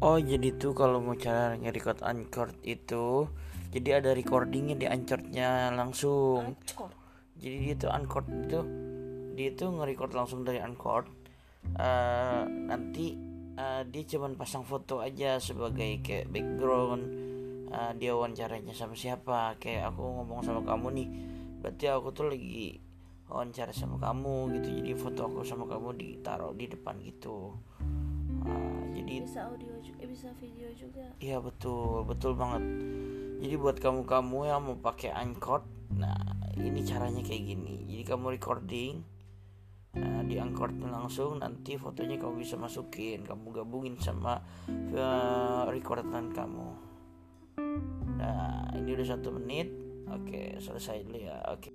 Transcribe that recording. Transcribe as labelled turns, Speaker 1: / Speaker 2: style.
Speaker 1: Oh jadi tuh kalau mau cara nge-record Anchor itu Jadi ada recordingnya di Anchornya langsung.
Speaker 2: Anchor.
Speaker 1: Jadi dia tuh Anchor itu Dia tuh nge-record langsung dari Anchor Eh, Nanti eh, dia cuman pasang foto aja sebagai kayak background Eh, Dia wawancaranya sama siapa. Kayak aku ngomong sama kamu nih Berarti aku tuh lagi wawancara sama kamu gitu. Jadi foto aku sama kamu ditaruh di depan gitu Ah, Jadi
Speaker 2: Bisa audio juga, eh, bisa video juga.
Speaker 1: Iya betul, betul banget. Jadi buat kamu-kamu yang mau pakai Anchor, nah ini caranya kayak gini. Jadi kamu recording, nah, di Anchor langsung nanti fotonya kamu bisa masukin, kamu gabungin sama uh, recordan kamu. Nah ini udah satu menit, oke selesai dulu ya, oke.